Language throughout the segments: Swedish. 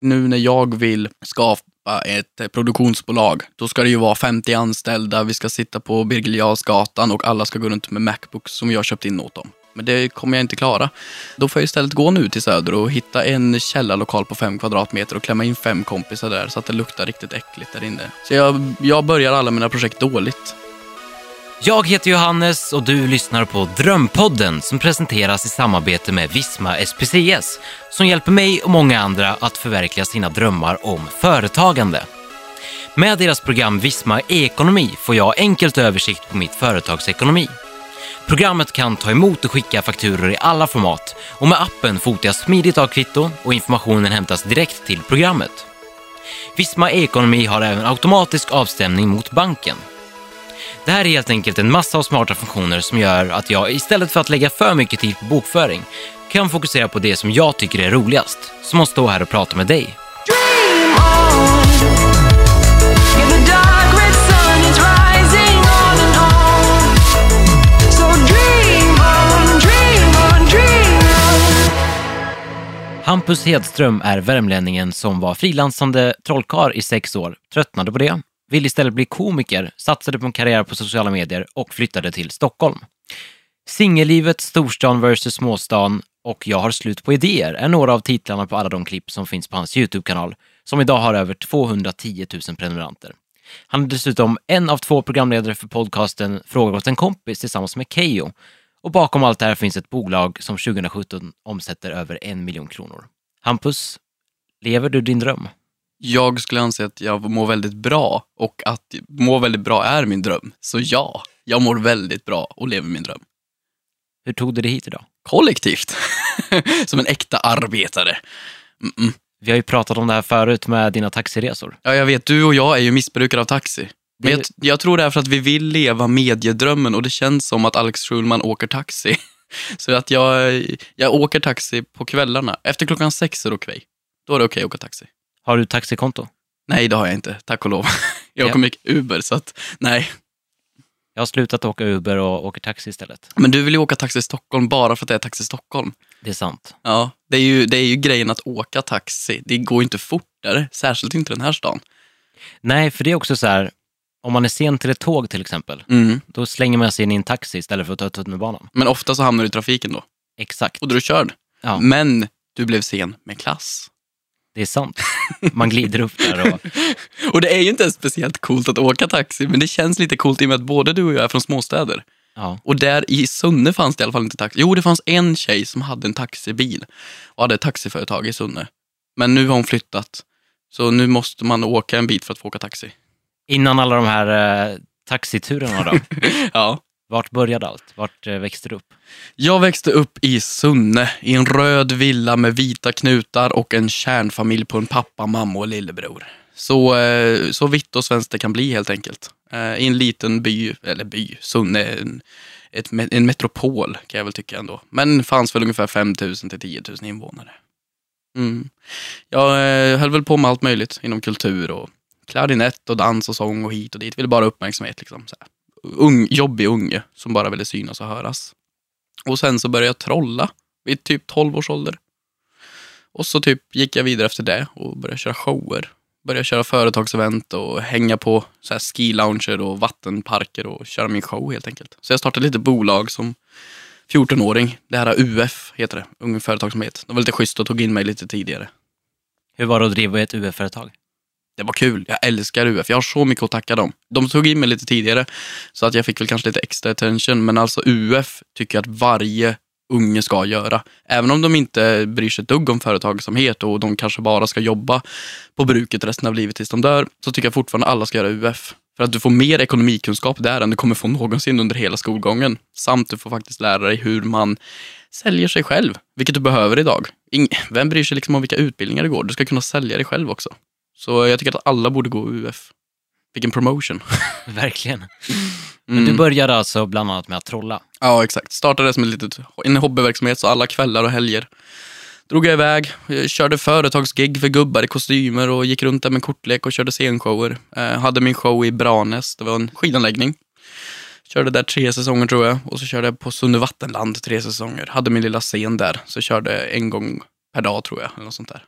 nu när jag vill skapa ett produktionsbolag, då ska det ju vara 50 anställda, vi ska sitta på Birger Jarlsgatan och alla ska gå runt med Macbooks som jag köpt in åt dem. Men det kommer jag inte klara. Då får jag istället gå nu till Söder och hitta en källarlokal på fem kvadratmeter och klämma in fem kompisar där så att det luktar riktigt äckligt där inne. Så jag, jag börjar alla mina projekt dåligt. Jag heter Johannes och du lyssnar på Drömpodden som presenteras i samarbete med Visma SPCS som hjälper mig och många andra att förverkliga sina drömmar om företagande. Med deras program Visma e-ekonomi får jag enkelt översikt på mitt företags ekonomi. Programmet kan ta emot och skicka fakturor i alla format och med appen fotar jag smidigt av kvitton och informationen hämtas direkt till programmet. Visma e-ekonomi har även automatisk avstämning mot banken. Det här är helt enkelt en massa av smarta funktioner som gör att jag istället för att lägga för mycket tid på bokföring kan fokusera på det som jag tycker är roligast, som att stå här och prata med dig. Hampus Hedström är värmlänningen som var frilansande trollkarl i sex år, tröttnade på det, ville istället bli komiker, satsade på en karriär på sociala medier och flyttade till Stockholm. Singellivet, storstan versus småstan och Jag har slut på idéer är några av titlarna på alla de klipp som finns på hans YouTube-kanal, som idag har över 210 000 prenumeranter. Han är dessutom en av två programledare för podcasten Fråga åt en kompis tillsammans med Keio. Och bakom allt det här finns ett bolag som 2017 omsätter över en miljon kronor. Hampus, lever du din dröm? Jag skulle anse att jag mår väldigt bra och att må väldigt bra är min dröm. Så ja, jag mår väldigt bra och lever min dröm. Hur tog du dig hit idag? Kollektivt. Som en äkta arbetare. Mm-mm. Vi har ju pratat om det här förut med dina taxiresor. Ja, jag vet, du och jag är ju missbrukare av taxi. Men jag, jag tror det är för att vi vill leva mediedrömmen och det känns som att Alex Schulman åker taxi. Så att jag, jag åker taxi på kvällarna. Efter klockan sex är det okej. Då är det okej att åka taxi. Har du taxikonto? Nej, det har jag inte. Tack och lov. Jag Ja. åker mycket Uber, så att nej. Jag har slutat åka Uber och åker taxi istället. Men du vill ju åka taxi i Stockholm bara för att det är Taxi Stockholm. Det är sant. Ja, det är ju, det är ju grejen att åka taxi. Det går ju inte fortare, särskilt inte den här stan. Nej, för det är också så här, om man är sen till ett tåg till exempel, Mm. då slänger man sig in i en taxi istället för att ta tunnelbanan. Men ofta så hamnar du i trafiken då. Exakt. Och då är du körd. Ja, Men du blev sen med klass. det är sant. Man glider upp där och... Och det är ju inte ens speciellt coolt att åka taxi, men det känns lite coolt i och med att både du och jag är från småstäder. Ja. Och där i Sunne fanns det i alla fall inte taxi. Jo, det fanns en tjej som hade en taxibil och hade ett taxiföretag i Sunne. Men nu har hon flyttat, så nu måste man åka en bit för att få åka taxi. Innan alla de här eh, taxiturerna då, Ja vart började allt? Vart eh, växte du upp? Jag växte upp i Sunne, i en röd villa med vita knutar och en kärnfamilj på en pappa, mamma och lillebror. Så, eh, så vitt och svenskt det kan bli helt enkelt. Eh, I en liten by, eller by, Sunne, en, ett, en metropol kan jag väl tycka ändå. Men fanns väl ungefär 5 000 till 10 000 invånare. Mm. Jag höll väl på med allt möjligt inom kultur och klarinett och dans och sång och hit och dit. Ville bara ha uppmärksamhet liksom. Så här. Ung, jobbig unge som bara ville synas och höras. Och sen så började jag trolla vid typ 12 års ålder. Och så typ gick jag vidare efter det och började köra shower. Började köra företagsevent och hänga på så här ski lounger och vattenparker och köra min show helt enkelt. Så jag startade lite bolag som 14-åring. Det här UF heter det, Ung Företagsamhet. De var lite schysst och tog in mig lite tidigare. Hur var det att driva ett UF-företag? Det var kul. Jag älskar UF. Jag har så mycket att tacka dem. De tog in mig lite tidigare så att jag fick väl kanske lite extra attention. Men alltså UF tycker jag att varje unge ska göra. Även om de inte bryr sig ett dugg om företagsamhet och de kanske bara ska jobba på bruket resten av livet tills de dör, så tycker jag fortfarande alla ska göra UF. För att du får mer ekonomikunskap där än du kommer få någonsin under hela skolgången. Samt du får faktiskt lära dig hur man säljer sig själv, vilket du behöver idag. Ingen, Vem bryr sig liksom om vilka utbildningar du går? Du ska kunna sälja dig själv också. Så jag tycker att alla borde gå UF. Vilken promotion. Verkligen. Men Mm. du började alltså bland annat med att trolla. Ja, exakt. Startade som ett litet, en hobbyverksamhet, så alla kvällar och helger drog jag iväg. Jag körde företagsgig för gubbar i kostymer och gick runt där med kortlek och körde scenshower. Eh, hade min show i Branäs, det var en skidanläggning. Körde där tre säsonger tror jag och så körde jag på Sunne Vattenland tre säsonger. Hade min lilla scen där, så körde en gång per dag tror jag, eller något sånt där.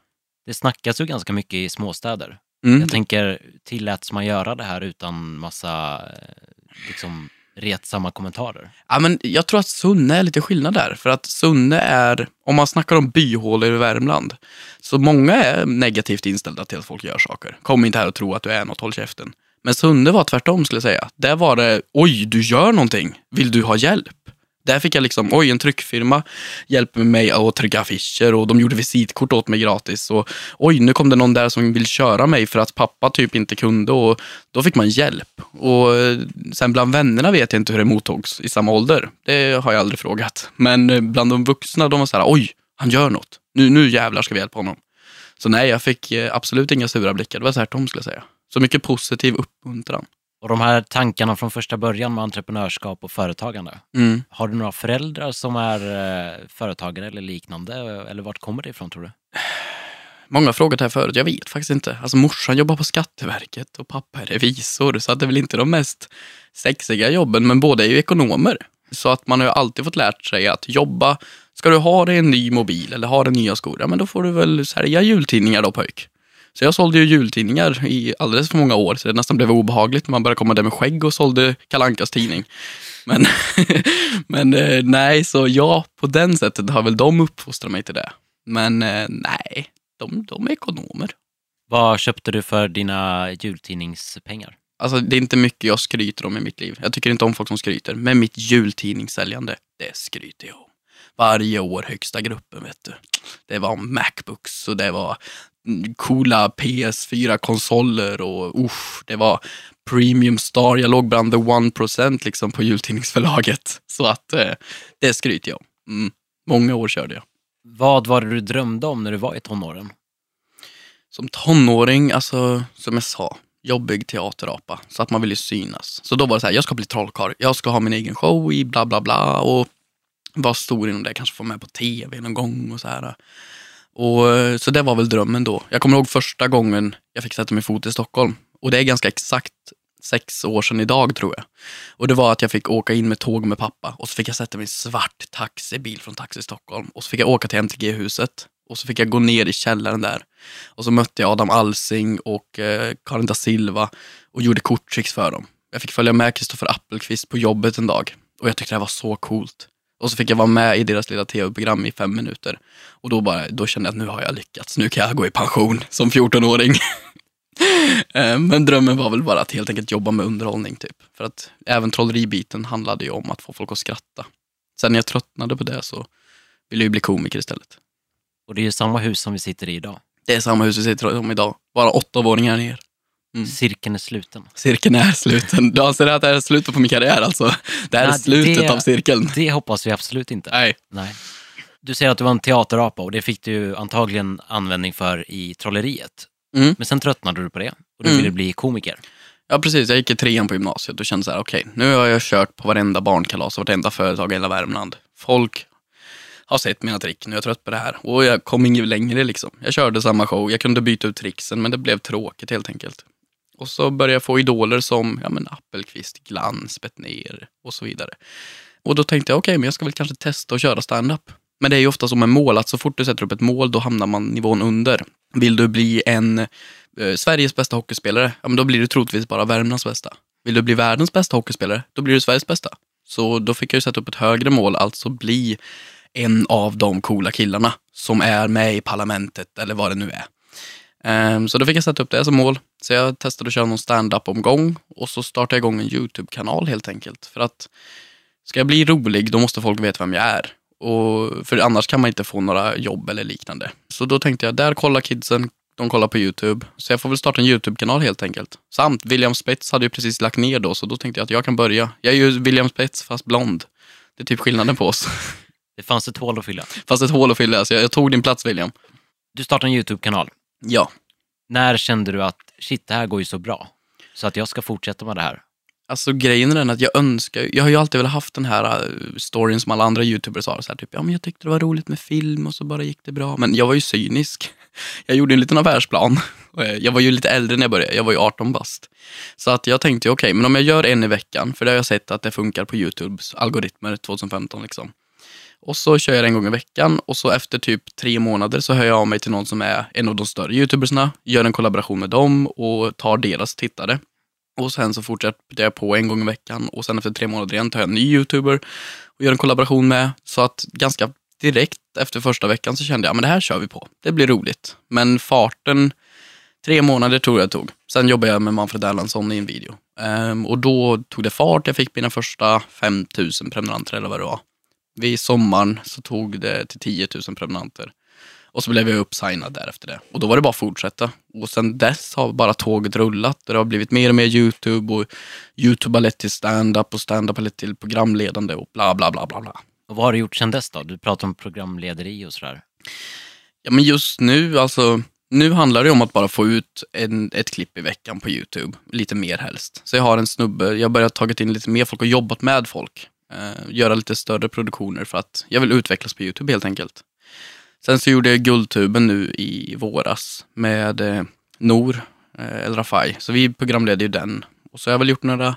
Det snackas ju ganska mycket i småstäder. Mm. Jag tänker, tilläts man göra det här utan massa eh, liksom, retsamma kommentarer? Ja, men jag tror att Sunne är lite skillnad där. För att Sunne är, om man snackar om byhålor i Värmland, så många är negativt inställda till att folk gör saker. Kom inte här och tro att du är något, håll käften. Men Sunne var tvärtom skulle jag säga. Där var det, oj, du gör någonting. Vill du ha hjälp? Där fick jag liksom, oj, en tryckfirma hjälper mig att trycka affischer och de gjorde visitkort åt mig gratis. Och oj, nu kom det någon där som vill köra mig för att pappa typ inte kunde och då fick man hjälp. Och eh, sen bland vännerna vet jag inte hur det mottogs i samma ålder. Det har jag aldrig frågat. Men eh, bland de vuxna, de var så här, oj, han gör något. Nu, nu jävlar ska vi hjälpa honom. Så nej, jag fick eh, absolut inga sura blickar. Det var tvärtom skulle jag säga. Så mycket positiv uppmuntran. Och de här tankarna från första början med entreprenörskap och företagande. Mm. Har du några föräldrar som är eh, företagare eller liknande? Eller vart kommer det ifrån tror du? Många har frågat det här förut, jag vet faktiskt inte. Alltså morsan jobbar på Skatteverket och pappa är revisor, så att det är väl inte de mest sexiga jobben, men båda är ju ekonomer. Så att man har ju alltid fått lärt sig att jobba, ska du ha dig en ny mobil eller ha dig nya skor, ja men då får du väl sälja jultidningar då pojk. Så jag sålde ju jultidningar i alldeles för många år, så det nästan blev obehagligt när man började komma där med skägg och sålde Kalankas tidning. Men, men eh, nej, så ja, på den sättet har väl de uppfostrat mig till det. Men eh, nej, de, de är ekonomer. Vad köpte du för dina jultidningspengar? Alltså det är inte mycket jag skryter om i mitt liv. Jag tycker inte om folk som skryter. Men mitt jultidningssäljande, det skryter jag om. Varje år högsta gruppen, vet du. Det var Macbooks och det var coola PS4-konsoler och usch, det var Premium Star. Jag låg bland the 1% liksom på jultidningsförlaget. Så att eh, det skryter jag om. Mm. Många år körde jag. Vad var det du drömde om när du var i tonåren? Som tonåring, alltså som jag sa, jobbig teaterapa. Så att man ville synas. Så då var det så här, jag ska bli trollkarl. Jag ska ha min egen show i bla bla bla. Och vara stor inom det, kanske få med på tv någon gång och så här. Och, eh, så det var väl drömmen då. Jag kommer ihåg första gången jag fick sätta min fot i Stockholm. Och det är ganska exakt sex år sedan idag tror jag. Och det var att jag fick åka in med tåg med pappa och så fick jag sätta mig i en svart taxibil från Taxi Stockholm. Och så fick jag åka till MTG-huset och så fick jag gå ner i källaren där. Och så mötte jag Adam Alsing och eh, Karin da Silva och gjorde korttricks för dem. Jag fick följa med Kristoffer Appelqvist på jobbet en dag och jag tyckte det var så coolt. Och så fick jag vara med i deras lilla tv-program i fem minuter. Och då, bara, då kände jag att nu har jag lyckats. Nu kan jag gå i pension som 14-åring. Eh, Men drömmen var väl bara att helt enkelt jobba med underhållning. typ. För att även trolleribiten handlade ju om att få folk att skratta. Sen när jag tröttnade på det så ville jag ju bli komiker istället. Och det är ju samma hus som vi sitter i idag. Det är samma hus vi sitter om idag. Bara åtta våningar ner. Mm. Cirkeln är sluten. Cirkeln är sluten. Du anser att det här är slutet på min karriär alltså? Det här är Nej, slutet det- av cirkeln. Det hoppas vi absolut inte. Nej. Nej. Du säger att du var en teaterapa och det fick du antagligen användning för i Trolleriet. Mm. Men sen tröttnade du på det och du Mm. ville bli komiker. Ja, precis. Jag gick i trean på gymnasiet och kände så här, okej, nu har jag kört på varenda barnkalas och vartenda företag i hela Värmland. Folk har sett mina trick, nu är jag trött på det här. Och jag kom inget längre liksom. Jag körde samma show, jag kunde byta ut tricksen, men det blev tråkigt helt enkelt. Och så började jag få idoler som ja, men Appelqvist, Glans, Bettner och så vidare. Och då tänkte jag, okej, men jag ska väl kanske testa att köra stand-up. Men det är ju ofta som med mål, att så fort du sätter upp ett mål, då hamnar man nivån under. Vill du bli en eh, Sveriges bästa hockeyspelare, ja, men då blir du troligtvis bara Värmlands bästa. Vill du bli världens bästa hockeyspelare, då blir du Sveriges bästa. Så då fick jag ju sätta upp ett högre mål, alltså bli en av de coola killarna som är med i parlamentet eller vad det nu är. Ehm, Så då fick jag sätta upp det som mål. Så jag testade att köra någon stand-up-omgång och så startade jag igång en YouTube-kanal helt enkelt. För att ska jag bli rolig, då måste folk veta vem jag är. Och, för annars kan man inte få några jobb eller liknande. Så då tänkte jag, där kollar kidsen, de kollar på YouTube. Så jag får väl starta en YouTube-kanal helt enkelt. Samt William Spets hade ju precis lagt ner då, så då tänkte jag att jag kan börja. Jag är ju William Spets fast blond. Det är typ skillnaden på oss. Det fanns ett hål att fylla. Fast ett hål att fylla, så jag, jag tog din plats William. Du startade en YouTube-kanal. Ja. När kände du att shit, det här går ju så bra, så att jag ska fortsätta med det här? Alltså grejen är den att jag önskar, jag har ju alltid velat haft den här uh, storyn som alla andra youtubers har. Så här, typ, ja men jag tyckte det var roligt med film och så bara gick det bra. Men jag var ju cynisk. Jag gjorde en liten affärsplan. Jag var ju lite äldre när jag började, jag var ju 18 bast. Så att jag tänkte, okej, men om jag gör en i veckan, för det har jag sett att det funkar på Youtubes algoritmer 2015 liksom. Och så kör jag det en gång i veckan och så efter typ tre månader så hör jag av mig till någon som är en av de större youtubersna, gör en kollaboration med dem och tar deras tittare. Och sen så fortsätter jag på en gång i veckan och sen efter tre månader igen tar jag en ny youtuber och gör en kollaboration med. Så att ganska direkt efter första veckan så kände jag, men det här kör vi på. Det blir roligt. Men farten, tre månader tror jag det tog. Sen jobbade jag med Manfred Erlandsson i en video. Um, och då tog det fart. Jag fick mina första 5000 prenumeranter eller vad det var. Vid sommaren så tog det till 10 000 prenumeranter. Och så blev jag uppsignad därefter det. Och då var det bara att fortsätta. Och sen dess har bara tåget rullat. Det har blivit mer och mer YouTube och YouTube har lett till stand-up och stand-up har lett till programledande och bla bla bla bla bla. Och vad har du gjort sedan dess då? Du pratar om programlederi och sådär. Ja men just nu, alltså nu handlar det om att bara få ut en, ett klipp i veckan på YouTube. Lite mer helst. Så jag har en snubbe, jag har börjat tagit in lite mer folk och jobbat med folk. Eh, göra lite större produktioner för att jag vill utvecklas på YouTube helt enkelt. Sen så gjorde jag Guldtuben nu i våras med eh, Nor eh, El Rafai. Så vi programledde ju den. Och så har jag väl gjort några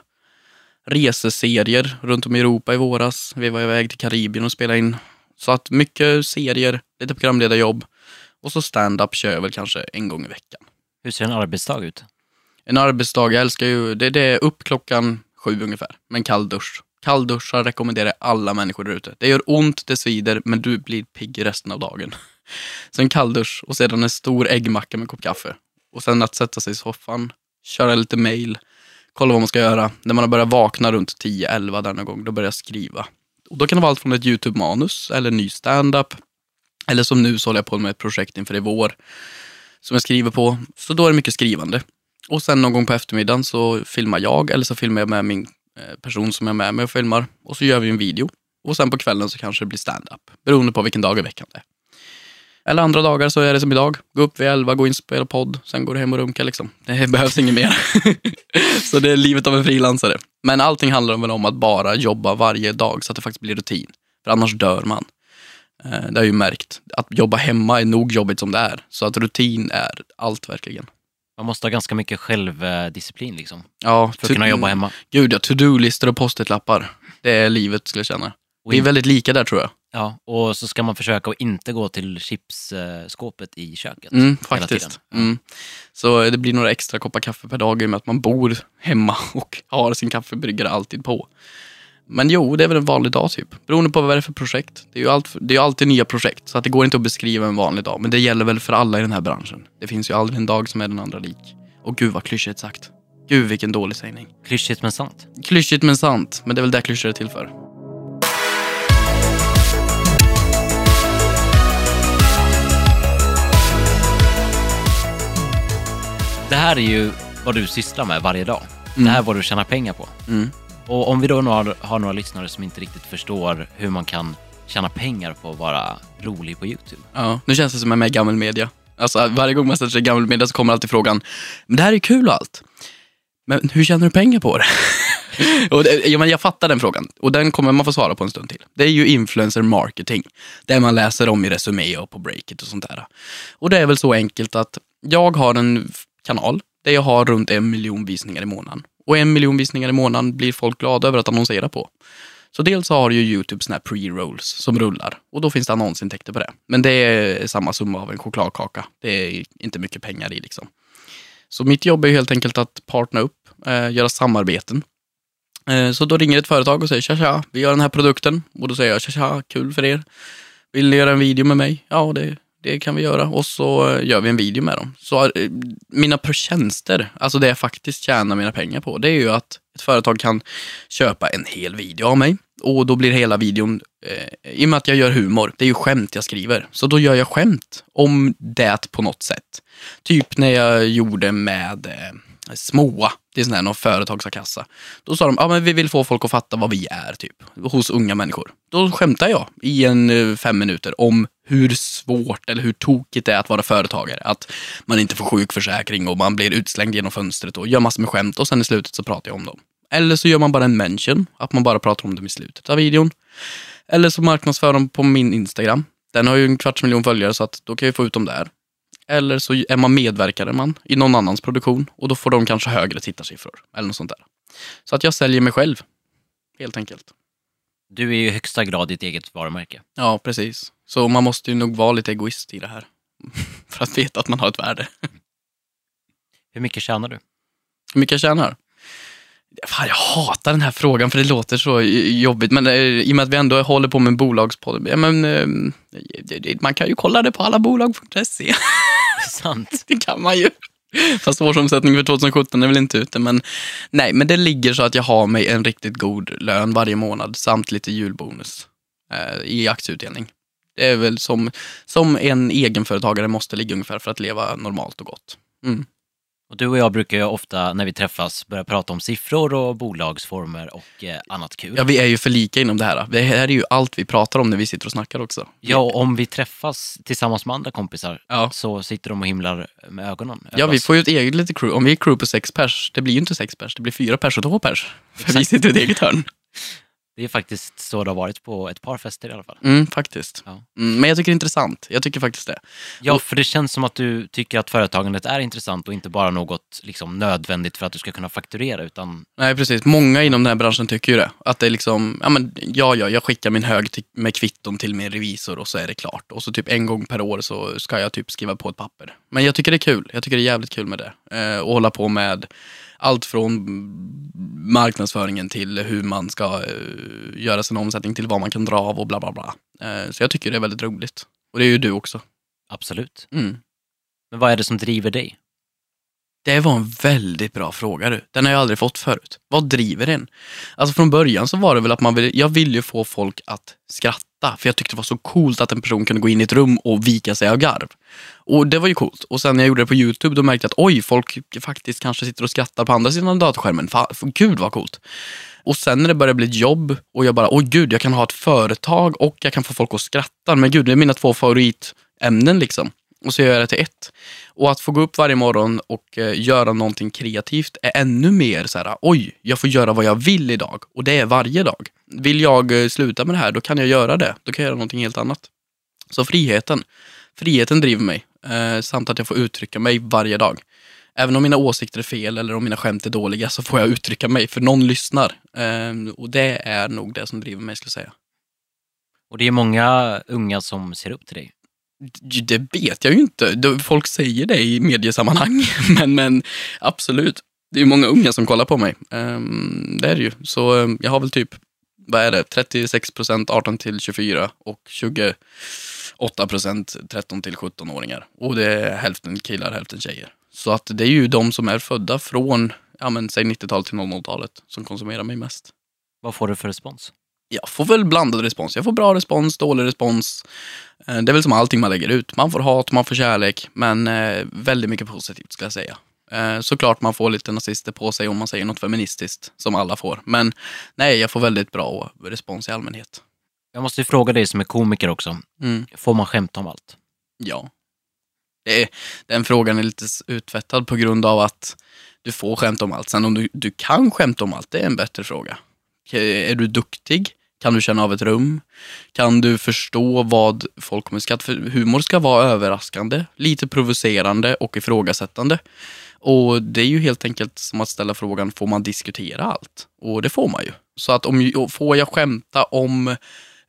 reseserier runt om i Europa i våras. Vi var iväg till Karibien och spelade in. Så att mycket serier, lite programledarjobb och så stand-up kör jag väl kanske en gång i veckan. Hur ser en arbetsdag ut? En arbetsdag, jag älskar ju, det, det är upp klockan sju ungefär, med en kall dusch. Kallduschar rekommenderar jag alla människor där ute. Det gör ont, det svider, men du blir pigg resten av dagen. Så en kalldusch och sedan en stor äggmacka med en kopp kaffe. Och sen att sätta sig i soffan, köra lite mail, kolla vad man ska göra. När man har börjat vakna runt 10-11 denna gång, då börjar jag skriva. Och då kan det vara allt från ett YouTube-manus eller ny stand-up. Eller som nu så håller jag på med ett projekt inför i vår som jag skriver på. Så då är det mycket skrivande. Och sen någon gång på eftermiddagen så filmar jag eller så filmar jag med min Eh, person som är med mig och filmar. Och så gör vi en video. Och sen på kvällen så kanske det blir stand-up. Beroende på vilken dag i veckan det är. Eller andra dagar så är det som idag. Gå upp vid elva, gå in och spela podd, sen går du hem och runkar liksom. Det behövs inget mer. så det är livet av en frilansare. Men allting handlar väl om att bara jobba varje dag så att det faktiskt blir rutin. För annars dör man. Eh, det har jag ju märkt. Att jobba hemma är nog jobbigt som det är. Så att rutin är allt verkligen. Man måste ha ganska mycket självdisciplin liksom, Ja, för att kunna jobba hemma. Gud ja, to-do-listor och post-it-lappar. Det är livet skulle jag känna. Vi är väldigt lika där tror jag. Ja, och så ska man försöka att inte gå till chipsskåpet i köket Mm, faktiskt. Mm. Så det blir några extra koppar kaffe per dag i och med att man bor hemma och har sin kaffebryggare alltid på. Men jo, det är väl en vanlig dag typ. Beroende på vad det är för projekt. Det är ju allt, det är ju alltid nya projekt, så att det går inte att beskriva en vanlig dag. Men det gäller väl för alla i den här branschen. Det finns ju aldrig en dag som är den andra lik. Och gud vad klyschigt sagt. Gud vilken dålig sägning. Klyschigt men sant. Klyschigt men sant, men det är väl det klyschor är till för. Det här är ju vad du sysslar med varje dag. Det här är vad du tjänar pengar på. Mm. Och om vi då har, har några lyssnare som inte riktigt förstår hur man kan tjäna pengar på att vara rolig på YouTube. Ja, nu känns det som jag är med i gammal media. Alltså varje gång man sätter sig i gammal media så kommer alltid frågan, men det här är kul och allt. Men hur tjänar du pengar på det? och det ja, men jag fattar den frågan och den kommer man få svara på en stund till. Det är ju influencer marketing. Det man läser om i Resumé och på Breakit och sånt där. Och det är väl så enkelt att jag har en kanal där jag har runt en miljon visningar i månaden. Och en miljon visningar i månaden blir folk glada över att annonsera på. Så dels har ju YouTube såna här pre-rolls som rullar och då finns det annonsintäkter på det. Men det är samma summa av en chokladkaka. Det är inte mycket pengar i liksom. Så mitt jobb är helt enkelt att partna upp, eh, göra samarbeten. Eh, så då ringer ett företag och säger tja tja, vi gör den här produkten. Och då säger jag tja tja, kul för er. Vill ni göra en video med mig? Ja, det, det kan vi göra. Och så eh, gör vi en video med dem. Så eh, mina tjänster, alltså det jag faktiskt tjänar mina pengar på, det är ju att ett företag kan köpa en hel video av mig. Och då blir hela videon, eh, i och med att jag gör humor, det är ju skämt jag skriver. Så då gör jag skämt om det på något sätt. Typ när jag gjorde med eh, Småa, det är sån här någon företagskassa. Då sa de, ja men vi vill få folk att fatta vad vi är typ, hos unga människor. Då skämtar jag i en eh, fem minuter om hur svårt eller hur tokigt det är att vara företagare. Att man inte får sjukförsäkring och man blir utslängd genom fönstret och gör massor med skämt och sen i slutet så pratar jag om dem. Eller så gör man bara en mention, att man bara pratar om dem i slutet av videon. Eller så marknadsför de på min Instagram. Den har ju en kvarts miljon följare så att då kan jag få ut dem där. Eller så är man medverkare man i någon annans produktion och då får de kanske högre tittarsiffror. Eller något sånt där. Så att jag säljer mig själv. Helt enkelt. Du är ju i högsta grad ditt eget varumärke. Ja, precis. Så man måste ju nog vara lite egoist i det här. För att veta att man har ett värde. Hur mycket tjänar du? Hur mycket jag tjänar? Fan, jag hatar den här frågan för det låter så jobbigt. Men eh, i och med att vi ändå håller på med en bolagspodd. Ja, men, eh, man kan ju kolla det på allabolag.se. Sant. Det kan man ju. Fast årsomsättning för 2017 är väl inte ute. Men nej, men det ligger så att jag har mig en riktigt god lön varje månad samt lite julbonus eh, i aktieutdelning. Det är väl som, som en egenföretagare måste ligga ungefär för att leva normalt och gott. Mm. Och du och jag brukar ju ofta när vi träffas börja prata om siffror och bolagsformer och eh, annat kul. Ja, vi är ju för lika inom det här. Det här är ju allt vi pratar om när vi sitter och snackar också. Ja, och om vi träffas tillsammans med andra kompisar Ja. så sitter de och himlar med ögonen. Ja, vi får ju ett eget litet crew. Om vi är crew på sex pers, det blir ju inte sex pers, det blir fyra pers och två pers. För vi Exakt. sitter i ett eget hörn. Det är faktiskt så det har varit på ett par fester i alla fall. Mm, faktiskt. Ja. Mm, men jag tycker det är intressant. Jag tycker faktiskt det. Ja, för det känns som att du tycker att företagandet är intressant och inte bara något liksom, nödvändigt för att du ska kunna fakturera, utan Nej, precis. Många inom den här branschen tycker ju det. Att det är liksom, ja men, ja, ja, jag skickar min hög till, med kvitton till min revisor och så är det klart. Och så typ en gång per år så ska jag typ skriva på ett papper. Men jag tycker det är kul. Jag tycker det är jävligt kul med det. Eh, och hålla på med allt från marknadsföringen till hur man ska eh, göra sin omsättning till vad man kan dra av och bla bla bla. Eh, så jag tycker det är väldigt roligt. Och det är ju du också. absolut. Mm. Men vad är det som driver dig? Det var en väldigt bra fråga du. Den har jag aldrig fått förut. Vad driver en? Alltså från början så var det väl att man ville, jag ville ju få folk att skratta. För jag tyckte det var så coolt att en person kunde gå in i ett rum och vika sig av garv. Och det var ju coolt. Och sen när jag gjorde det på YouTube då märkte jag att oj, folk faktiskt kanske sitter och skrattar på andra sidan av datorskärmen. Fan, gud vad coolt. Och sen när det började bli ett jobb och jag bara, oj gud, jag kan ha ett företag och jag kan få folk att skratta. Men gud, det är mina två favoritämnen liksom. Och så gör jag det till ett. Och att få gå upp varje morgon och eh, göra någonting kreativt är ännu mer så här, oj, jag får göra vad jag vill idag. Och det är varje dag. Vill jag eh, sluta med det här, då kan jag göra det. Då kan jag göra någonting helt annat. Så friheten. Friheten driver mig. Eh, samt att jag får uttrycka mig varje dag. Även om mina åsikter är fel eller om mina skämt är dåliga så får jag uttrycka mig, för någon lyssnar. Eh, och det är nog det som driver mig, skulle jag säga. Och det är många unga som ser upp till dig. Det vet jag ju inte. Folk säger det i mediesammanhang, men, men absolut. Det är många unga som kollar på mig. Ehm, det är det ju. Så ehm, jag har väl typ, vad är det, 36 procent 18 till 24 och 28 procent 13 till 17-åringar. Och det är hälften killar, hälften tjejer. Så att det är ju de som är födda från, ja men säg 90-talet till 00-talet som konsumerar mig mest. Vad får du för respons? Jag får väl blandad respons. Jag får bra respons, dålig respons. Eh, Det är väl som allting man lägger ut. Man får hat, man får kärlek, men eh, väldigt mycket positivt ska jag säga. Eh, Såklart man får lite nazister på sig om man säger något feministiskt, som alla får. Men nej, jag får väldigt bra respons i allmänhet. Jag måste ju fråga dig som är komiker också. Mm. Får man skämta om allt? Ja. Det är, den frågan är lite uttvättad på grund av att du får skämta om allt. Sen om du, du kan skämta om allt, det är en bättre fråga. Är du duktig? Kan du känna av ett rum? Kan du förstå vad folk kommer skratta? För humor ska vara överraskande, lite provocerande och ifrågasättande. Och det är ju helt enkelt som att ställa frågan, får man diskutera allt? Och det får man ju. Så att om, får jag skämta om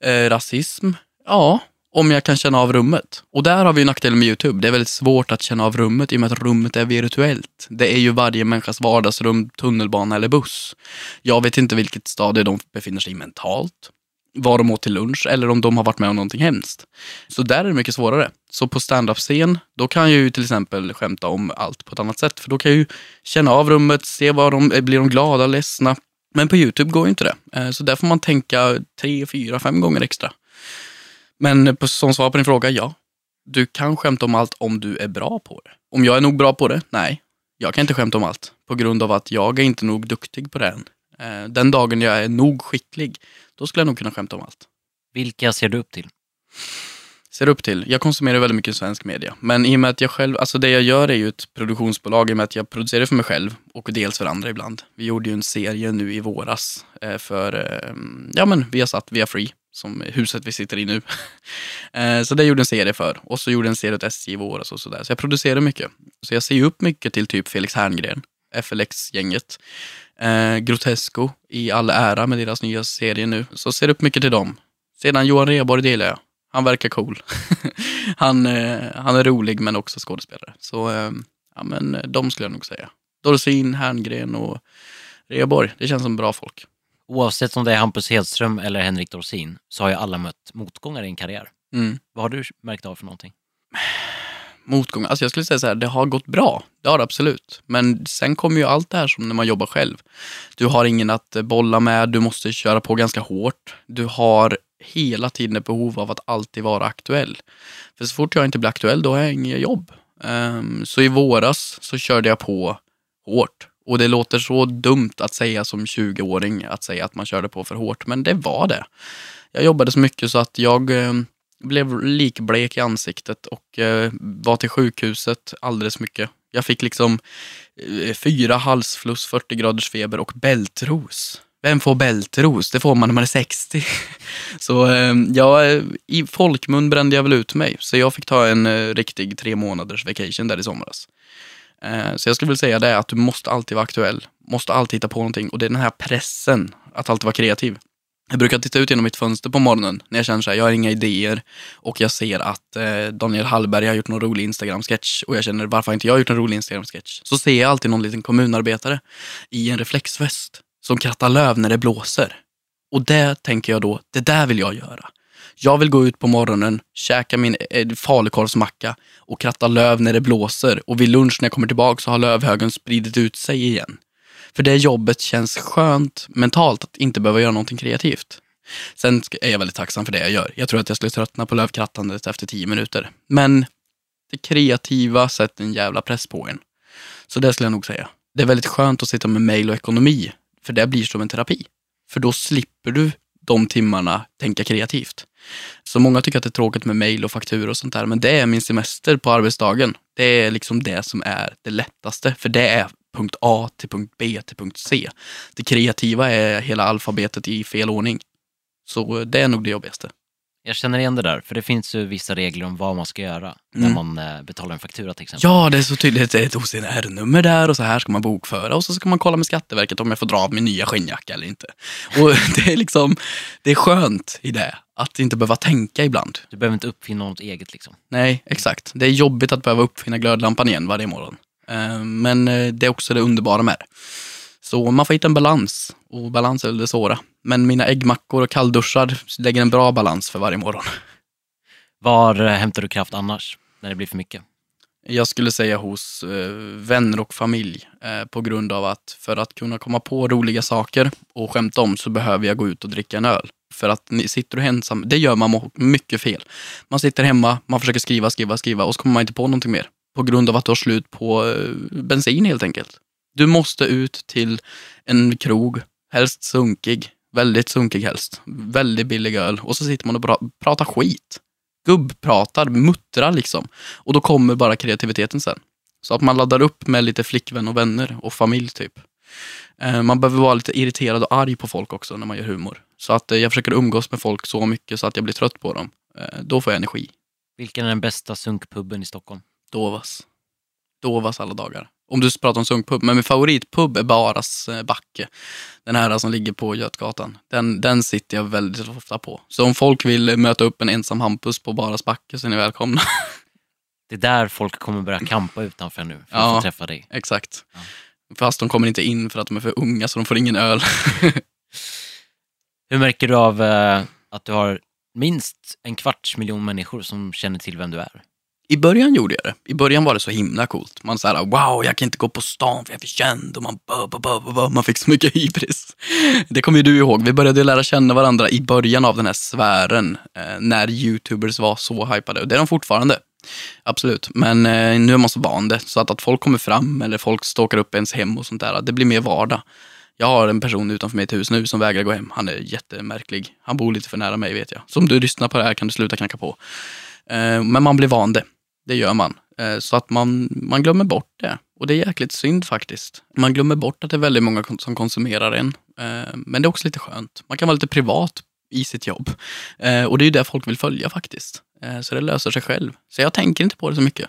eh, rasism? Ja, om jag kan känna av rummet. Och där har vi ju nackdelen med YouTube. Det är väldigt svårt att känna av rummet i och med att rummet är virtuellt. Det är ju varje människas vardagsrum, tunnelbana eller buss. Jag vet inte vilket stadie de befinner sig i mentalt, vad de åt till lunch eller om de har varit med om någonting hemskt. Så där är det mycket svårare. Så på standup-scen, då kan jag ju till exempel skämta om allt på ett annat sätt. För då kan jag ju känna av rummet, se vad de, eh, blir de glada, ledsna. Men på YouTube går ju inte det. Eh, så där får man tänka tre, fyra, fem gånger extra. Men på, som svar på din fråga, ja. Du kan skämta om allt om du är bra på det. Om jag är nog bra på det? Nej. Jag kan inte skämta om allt på grund av att jag är inte nog duktig på det än. Eh, den dagen jag är nog skicklig, då skulle jag nog kunna skämta om allt. Vilka ser du upp till? Ser upp till. Jag konsumerar väldigt mycket svensk media. Men i och med att jag själv, alltså det jag gör är ju ett produktionsbolag i och med att jag producerar för mig själv och dels för andra ibland. Vi gjorde ju en serie nu i våras eh, för, eh, ja men vi har satt via Free, som huset vi sitter i nu. Eh, så det gjorde en serie för. Och så gjorde en serie åt SJ i våras och sådär. Så jag producerar mycket. Så jag ser upp mycket till typ Felix Herngren. FLX-gänget. Eh, Grotesco i all ära med deras nya serie nu. Så ser upp mycket till dem. Sedan Johan Rheborg delar jag. Han verkar cool. han, eh, han är rolig men också skådespelare. Så eh, ja, men, eh, de skulle jag nog säga. Dorsin, Herngren och Rheborg. Det känns som bra folk. Oavsett om det är Hampus Hedström eller Henrik Dorsin så har ju alla mött motgångar i en karriär. Mm. Vad har du märkt av för någonting? motgångar. Alltså jag skulle säga så här, det har gått bra. Det har det absolut. Men sen kommer ju allt det här som när man jobbar själv. Du har ingen att bolla med, du måste köra på ganska hårt. Du har hela tiden ett behov av att alltid vara aktuell. För så fort jag inte blir aktuell, då har jag inget jobb. Um, så i våras så körde jag på hårt. Och det låter så dumt att säga som 20-åring, att säga att man körde på för hårt, men det var det. Jag jobbade så mycket så att jag um, blev likblek i ansiktet och eh, var till sjukhuset alldeles mycket. Jag fick liksom eh, fyra halsfluss, 40 graders feber och bältros. Vem får bältros? Det får man när man är 60. Så eh, jag, i folkmun brände jag väl ut mig. Så jag fick ta en eh, riktig tre månaders vacation där i somras. Eh, så jag skulle vilja säga det att du måste alltid vara aktuell. Måste alltid hitta på någonting. Och det är den här pressen att alltid vara kreativ. Jag brukar titta ut genom mitt fönster på morgonen när jag känner så här, jag har inga idéer och jag ser att eh, Daniel Hallberg har gjort någon rolig Instagram-sketch och jag känner varför har inte jag gjort en rolig Instagram-sketch? Så ser jag alltid någon liten kommunarbetare i en reflexväst som krattar löv när det blåser. Och det tänker jag då, det där vill jag göra. Jag vill gå ut på morgonen, käka min eh, falukorvsmacka och kratta löv när det blåser och vid lunch när jag kommer tillbaka så har lövhögen spridit ut sig igen. För det jobbet känns skönt mentalt att inte behöva göra någonting kreativt. Sen är jag väldigt tacksam för det jag gör. Jag tror att jag skulle tröttna på lövkrattandet efter tio minuter. Men det kreativa sätter en jävla press på en. Så det skulle jag nog säga. Det är väldigt skönt att sitta med mail och ekonomi, för det blir som en terapi. För då slipper du de timmarna tänka kreativt. Så många tycker att det är tråkigt med mail och fakturor och sånt där, men det är min semester på arbetsdagen. Det är liksom det som är det lättaste, för det är punkt A till punkt B till punkt C. Det kreativa är hela alfabetet i fel ordning. Så det är nog det jobbigaste. Jag känner igen det där, för det finns ju vissa regler om vad man ska göra när man eh, betalar en faktura till exempel. Ja, det är så tydligt. Det är ett OCR-nummer där och så här ska man bokföra och så ska man kolla med Skatteverket om jag får dra av min nya skinnjacka eller inte. Och det är liksom, det är skönt i det, att inte behöva tänka ibland. Du behöver inte uppfinna något eget liksom. Nej, exakt. Det är jobbigt att behöva uppfinna glödlampan igen varje morgon. Eh, Men eh, det är också det underbara med det. Så man får hitta en balans och balans är väl det svåra. Men mina äggmackor och kallduschar lägger en bra balans för varje morgon. Var eh, hämtar du kraft annars, när det blir för mycket? Jag skulle säga hos vänner och familj på grund av att för att kunna komma på roliga saker och skämta om så behöver jag gå ut och dricka en öl. För att ni sitter du ensam, det gör man mycket fel. Man sitter hemma, man försöker skriva, skriva, skriva och så kommer man inte på någonting mer. På grund av att du har slut på eh, bensin helt enkelt. Du måste ut till en krog, helst sunkig, väldigt sunkig helst, väldigt billig öl och så sitter man och pra- pratar skit gubbpratar, muttrar liksom. Och då kommer bara kreativiteten sen. Så att man laddar upp med lite flickvän och vänner och familj typ. Eh, man behöver vara lite irriterad och arg på folk också när man gör humor. Så att eh, jag försöker umgås med folk så mycket så att jag blir trött på dem. Då får jag energi. Vilken är den bästa sunkpubben i Stockholm? Dovas. Dovas alla dagar. Om du pratar om sunkpub. Men min favoritpub är Baras eh, backe. Den här som ligger på Götgatan. Den, den sitter jag väldigt ofta på. Så om folk vill möta upp en ensam Hampus på Baras backe så är ni välkomna. Det är där folk kommer börja kampa utanför nu, för att Ja. få träffa dig. Exakt. Ja. Fast de kommer inte in för att de är för unga så de får ingen öl. Hur märker du av eh, att du har minst en kvarts miljon människor som känner till vem du är? I början gjorde jag det. I början var det så himla coolt. Man såhär, wow, jag kan inte gå på stan för jag är för känd. Och man, bö, bö, bö, bö, bö. man fick så mycket hybris. Det kommer ju du ihåg. Vi började lära känna varandra i början av den här sfären. Eh, när YouTubers var så hypade. Och det är de fortfarande. Absolut. Men eh, nu är man så van det. Så att, att folk kommer fram eller folk stalkar upp ens hem och sånt där. Det blir mer vardag. Jag har en person utanför mitt hus nu som vägrar gå hem. Han är jättemärklig. Han bor lite för nära mig vet jag. Så om du lyssnar på det här kan du sluta knacka på. Eh, Men man blir van det. Det gör man. Eh, så att man, man glömmer bort det. Och det är jäkligt synd faktiskt. Man glömmer bort att det är väldigt många som konsumerar en. Eh, men det är också lite skönt. Man kan vara lite privat i sitt jobb. Eh, och det är ju det folk vill följa faktiskt. Så det löser sig själv. Så jag tänker inte på det så mycket.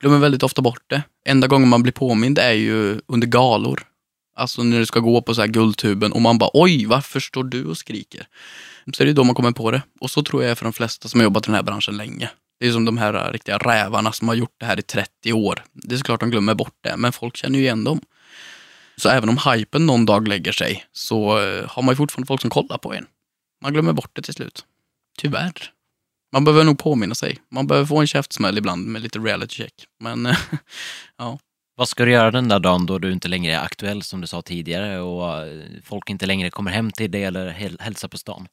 Glömmer väldigt ofta bort det. Enda gången man blir påmind är ju under galor. Alltså när du ska gå på så här guldtuben och man bara oj, varför står du och skriker? Så är det då man kommer på det. Och så tror jag är för de flesta som har jobbat i den här branschen länge. Det är som de här riktiga rävarna som har gjort det här i 30 år. Det är såklart de glömmer bort det, men folk känner ju igen dem. Så även om hypen någon dag lägger sig så eh, har man ju fortfarande folk som kollar på en. Man glömmer bort det till slut. Tyvärr. Man behöver nog påminna sig. Man behöver få en käftsmäll ibland med lite reality check. Men ja, Vad ska du göra den där dagen då du inte längre är aktuell som du sa tidigare och eh, folk inte längre kommer hem till dig eller häl- hälsar på stan?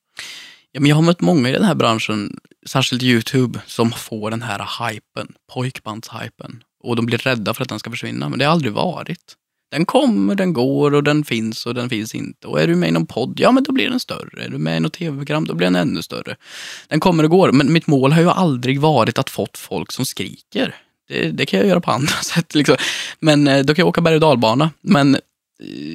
Ja, men jag har mött många i den här branschen, särskilt Youtube, som får den här hypen, pojkbandshypen. Och de blir rädda för att den ska försvinna, men det har aldrig varit. Den kommer, den går och den finns och den finns inte. Och är du med i någon podd, ja men då blir den större. Är du med i något tv-program, då blir den ännu större. Den kommer och går, men mitt mål har ju aldrig varit att få folk som skriker. Det, det kan jag göra på andra sätt. Liksom. Men eh, då kan jag åka berg och dalbana. Men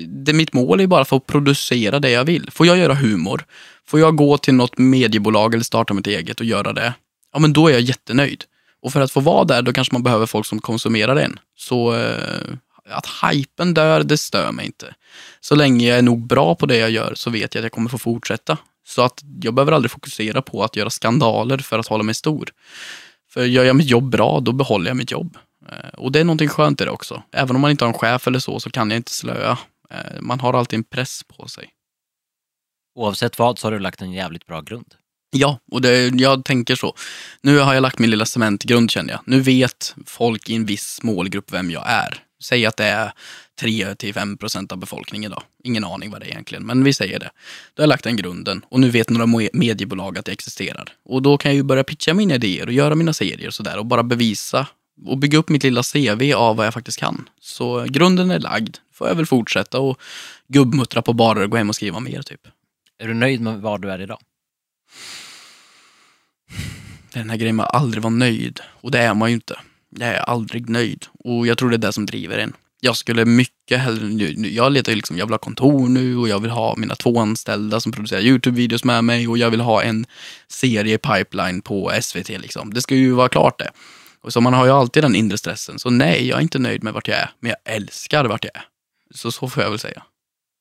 det, mitt mål är bara att få producera det jag vill. Får jag göra humor, får jag gå till något mediebolag eller starta mitt eget och göra det, ja men då är jag jättenöjd. Och för att få vara där, då kanske man behöver folk som konsumerar en. Så eh, att hypen dör, det stör mig inte. Så länge jag är nog bra på det jag gör så vet jag att jag kommer få fortsätta. Så att jag behöver aldrig fokusera på att göra skandaler för att hålla mig stor. För gör jag mitt jobb bra, då behåller jag mitt jobb. Eh, Och det är någonting skönt i det också. Även om man inte har en chef eller så, så kan jag inte slöa. Eh, Man har alltid en press på sig. Oavsett vad så har du lagt en jävligt bra grund. Ja, och det, jag tänker så. Nu har jag lagt min lilla cementgrund känner jag. Nu vet folk i en viss målgrupp vem jag är. Säg att det är 3-5 procent av befolkningen då. Ingen aning vad det är egentligen, men vi säger det. Då har jag lagt den grunden och nu vet några mediebolag att jag existerar. Och då kan jag ju börja pitcha mina idéer och göra mina serier och sådär och bara bevisa och bygga upp mitt lilla CV av vad jag faktiskt kan. Så grunden är lagd. Får jag väl fortsätta och gubbmuttra på barer och gå hem och skriva mer typ. Är du nöjd med var du är idag? Den här grejen med att aldrig vara nöjd. Och det är man ju inte. Jag är aldrig nöjd. Och jag tror det är det som driver en. Jag skulle mycket hellre, nu, jag letar ju liksom, jag vill ha kontor nu och jag vill ha mina två anställda som producerar YouTube-videos med mig och jag vill ha en serie pipeline på SVT liksom. Det ska ju vara klart det. Och så man har ju alltid den inre stressen. Så nej, jag är inte nöjd med vart jag är. Men jag älskar vart jag är. Så så får jag väl säga.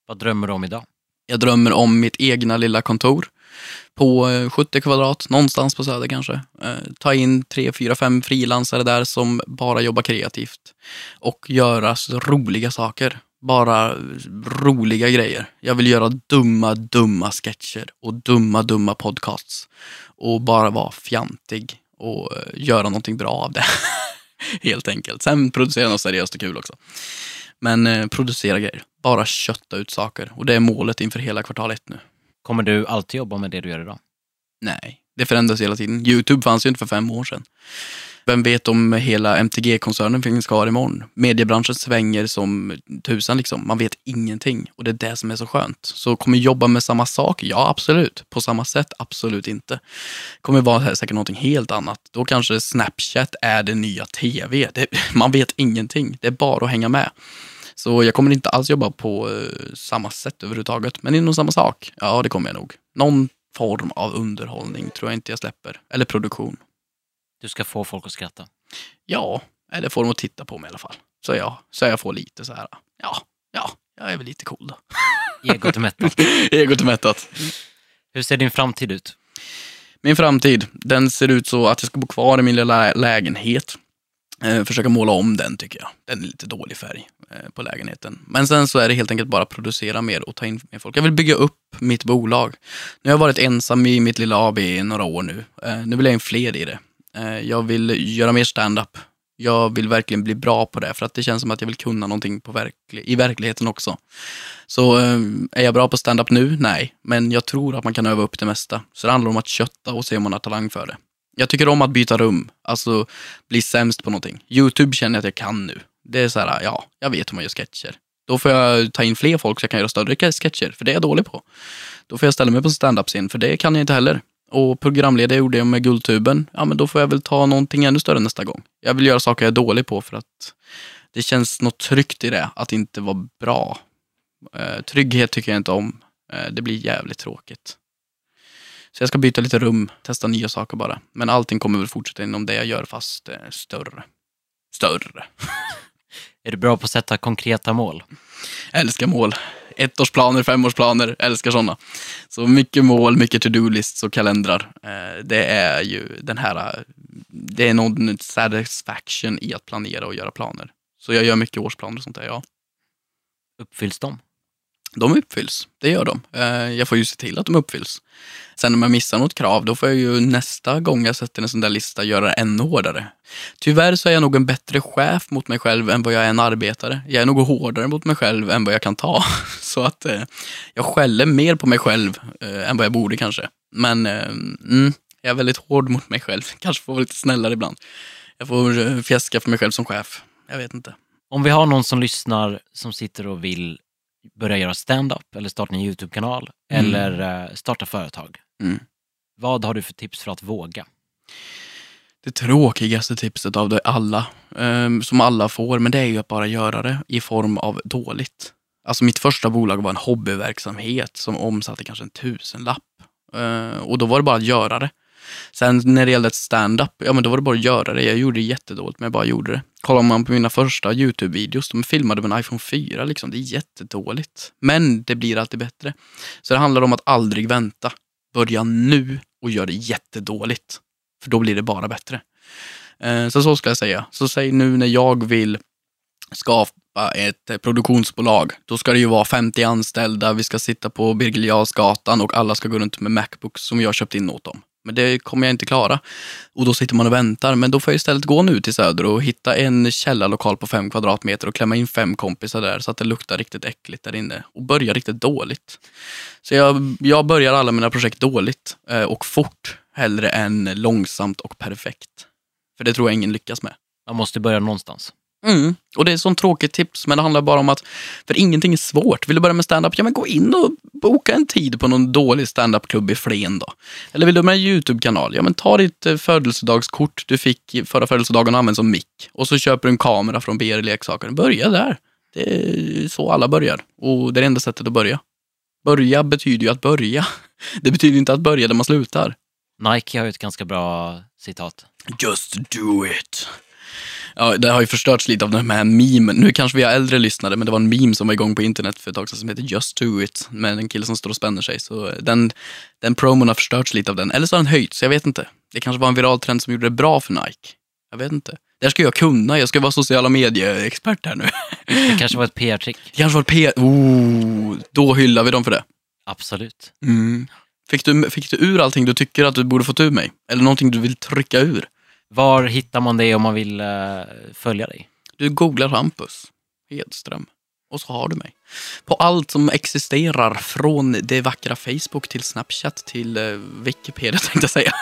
Vad drömmer du om idag? Jag drömmer om mitt egna lilla kontor på eh, 70 kvadrat, någonstans på Söder kanske. Eh, ta in tre, fyra, fem frilansare där som bara jobbar kreativt och göra roliga saker. Bara eh, roliga grejer. Jag vill göra dumma, dumma sketcher och dumma, dumma podcasts och bara vara fjantig och eh, göra någonting bra av det. Helt enkelt. Sen producera något seriöst och kul också. Men eh, producera grejer. Bara kötta ut saker. Och det är målet inför hela kvartal ett nu. Kommer du alltid jobba med det du gör idag? Nej, det förändras hela tiden. Youtube fanns ju inte för fem år sedan. Vem vet om hela MTG-koncernen finns kvar imorgon? Mediebranschen svänger som tusan liksom. Man vet ingenting och det är det som är så skönt. Så kommer jobba med samma sak? Ja, absolut. På samma sätt? Absolut inte. Kommer vara säkert någonting helt annat. Då kanske Snapchat är det nya TV. Det, man vet ingenting. Det är bara att hänga med. Så jag kommer inte alls jobba på eh, samma sätt överhuvudtaget. Men inom samma sak? Ja, det kommer jag nog. Någon form av underhållning tror jag inte jag släpper. Eller produktion. Du ska få folk att skratta. Ja, eller får dem att titta på mig i alla fall. Så ja, så jag får lite så här. Ja, ja, jag är väl lite cool då. Egot mättat. Egot mättat. Hur ser din framtid ut? Min framtid, den ser ut så att jag ska bo kvar i min lilla lä- lägenhet. Eh, försöka måla om den tycker jag. Den är lite dålig färg eh, på lägenheten. Men sen så är det helt enkelt bara producera mer och ta in mer folk. Jag vill bygga upp mitt bolag. Nu har jag varit ensam i mitt lilla AB i några år nu. Eh, nu vill jag in fler i det. Eh, jag vill göra mer stand-up. Jag vill verkligen bli bra på det för att det känns som att jag vill kunna någonting på verkli i verkligheten också. Så eh, är jag bra på stand-up nu? Nej, men jag tror att man kan öva upp det mesta. Så det handlar om att kötta och se om man har talang för det. Jag tycker om att byta rum, alltså bli sämst på någonting. Youtube känner jag att jag kan nu. Det är så här, ja, jag vet hur man gör sketcher. Då får jag ta in fler folk så jag kan göra större sketcher, för det är jag dålig på. Då får jag ställa mig på stand-up-scen, för det kan jag inte heller. Och programledare gjorde jag med Guldtuben. Ja, men då får jag väl ta någonting ännu större nästa gång. Jag vill göra saker jag är dålig på för att det känns något tryggt i det, att inte vara bra. Eh, trygghet tycker jag inte om. Eh, det blir jävligt tråkigt. Så jag ska byta lite rum, testa nya saker bara. Men allting kommer väl fortsätta inom det jag gör fast eh, större. större. Är du bra på att sätta konkreta mål? Älskar mål. Ettårsplaner, femårsplaner, älskar sådana. Så mycket mål, mycket to-do-lists och kalendrar. Eh, Det är ju den här, eh, det är någon satisfaction i att planera och göra planer. Så jag gör mycket årsplaner och sånt där, ja. Uppfylls de? De uppfylls, det gör de. Eh, jag får ju se till att de uppfylls. Sen om jag missar något krav, då får jag ju nästa gång jag sätter en sån där lista göra det ännu hårdare. Tyvärr så är jag nog en bättre chef mot mig själv än vad jag är en arbetare. Jag är nog hårdare mot mig själv än vad jag kan ta. Så att eh, jag skäller mer på mig själv eh, än vad jag borde kanske. Men eh, mm, jag är väldigt hård mot mig själv. Kanske får vara lite snällare ibland. Jag får eh, fjäska för mig själv som chef. Jag vet inte. Om vi har någon som lyssnar som sitter och vill börja göra stand-up eller starta en YouTube-kanal Mm. eller eh, starta företag. Mm. Vad har du för tips för att våga? Det tråkigaste tipset av det alla, eh, som alla får, men det är ju att bara göra det i form av dåligt. Alltså mitt första bolag var en hobbyverksamhet som omsatte kanske en tusenlapp. Eh, och då var det bara att göra det. Sen när det gällde stand-up, ja men då var det bara att göra det. Jag gjorde det jättedåligt, men jag bara gjorde det. Kollar man på mina första YouTube-videos, de filmade med en iPhone 4 liksom. Det är jättedåligt. Men det blir alltid bättre. Så det handlar om att aldrig vänta. Börja nu och gör det jättedåligt. För då blir det bara bättre. Eh, så så ska jag säga. Så säg nu när jag vill skapa ett produktionsbolag. Då ska det ju vara 50 anställda, vi ska sitta på Birger Jarlsgatan och alla ska gå runt med Macbooks som jag köpt in åt dem. Men det kommer jag inte klara. Och då sitter man och väntar. Men då får jag istället gå nu till Söder och hitta en källarlokal på fem kvadratmeter och klämma in fem kompisar där så att det luktar riktigt äckligt där inne. Och börja riktigt dåligt. Så jag, jag börjar alla mina projekt dåligt eh, och fort hellre än långsamt och perfekt. För det tror jag ingen lyckas med. Man måste börja någonstans. Mm. Och det är sånt tråkigt tips, men det handlar bara om att, för ingenting är svårt. Vill du börja med stand-up, ja men gå in och boka en tid på någon dålig stand-up-klubb i Flen då. Eller vill du med en YouTube-kanal, ja men ta ditt eh, födelsedagskort du fick förra födelsedagen och använd som mick. Och så köper du en kamera från BR Leksaker. Börja där. Det är så alla börjar. Och det är det enda sättet att börja. Börja betyder ju att börja. Det betyder inte att börja där man slutar. Nike har ju ett ganska bra citat. Just do it. Ja, det har ju förstörts lite av den här memen. Nu kanske vi har äldre lyssnare, men det var en meme som var igång på internet för ett tag sedan som heter Just do it, med en kille som står och spänner sig. Så den, den promon har förstörts lite av den. Eller så har den höjts, jag vet inte. Det kanske var en viral trend som gjorde det bra för Nike. Jag vet inte. Det här ska jag kunna, jag ska vara sociala medieexpert här nu. Det kanske var ett PR-trick. Det kanske var ett P... Oh, då hyllar vi dem för det. Absolut. Mm. Fick, du, fick du ur allting du tycker att du borde fått ur mig? Eller någonting du vill trycka ur? Var hittar man det om man vill eh, följa dig? Du googlar Hampus Hedström och så har du mig. På allt som existerar från det vackra Facebook till Snapchat till eh, Wikipedia tänkte jag säga.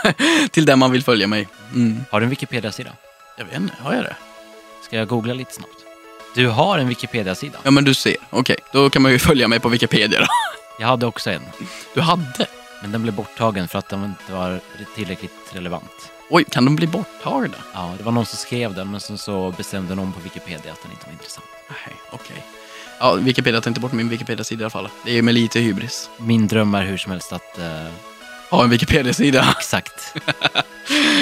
till där man vill följa mig. Mm. Har du en Wikipedia-sida? Jag vet inte, har jag det? Ska jag googla lite snabbt? Du har en Wikipedia-sida. Ja men du ser, okej. Då kan man ju följa mig på Wikipedia då. Jag hade också en, Du hade? Men den blev borttagen för att den inte var tillräckligt relevant. Oj, kan de bli borttagna? Ja, det var någon som skrev den, men sen så bestämde någon på Wikipedia att den inte var intressant. Nej, okej. Ja, Wikipedia tar inte bort min Wikipedia-sida i alla fall. Det är med lite hybris. Min dröm är hur som helst att... eh, Ha en Wikipedia-sida. exakt.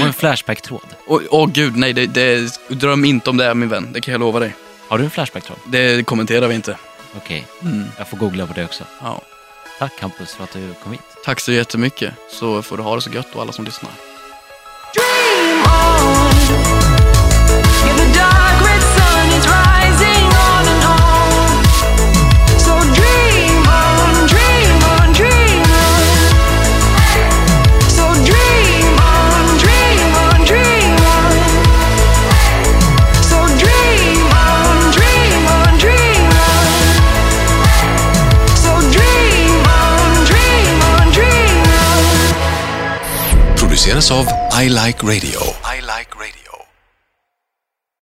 Och en Flashback-tråd. Åh åh, gud, nej, det, det, dröm inte om det min vän. Det kan jag lova dig. Har du en Flashback-tråd? Det kommenterar vi inte. Okej, Mm. jag får googla på det också. Ja. Tack Hampus för att du kom hit. Tack så jättemycket, så får du ha det så gött och alla som lyssnar. of I Like Radio.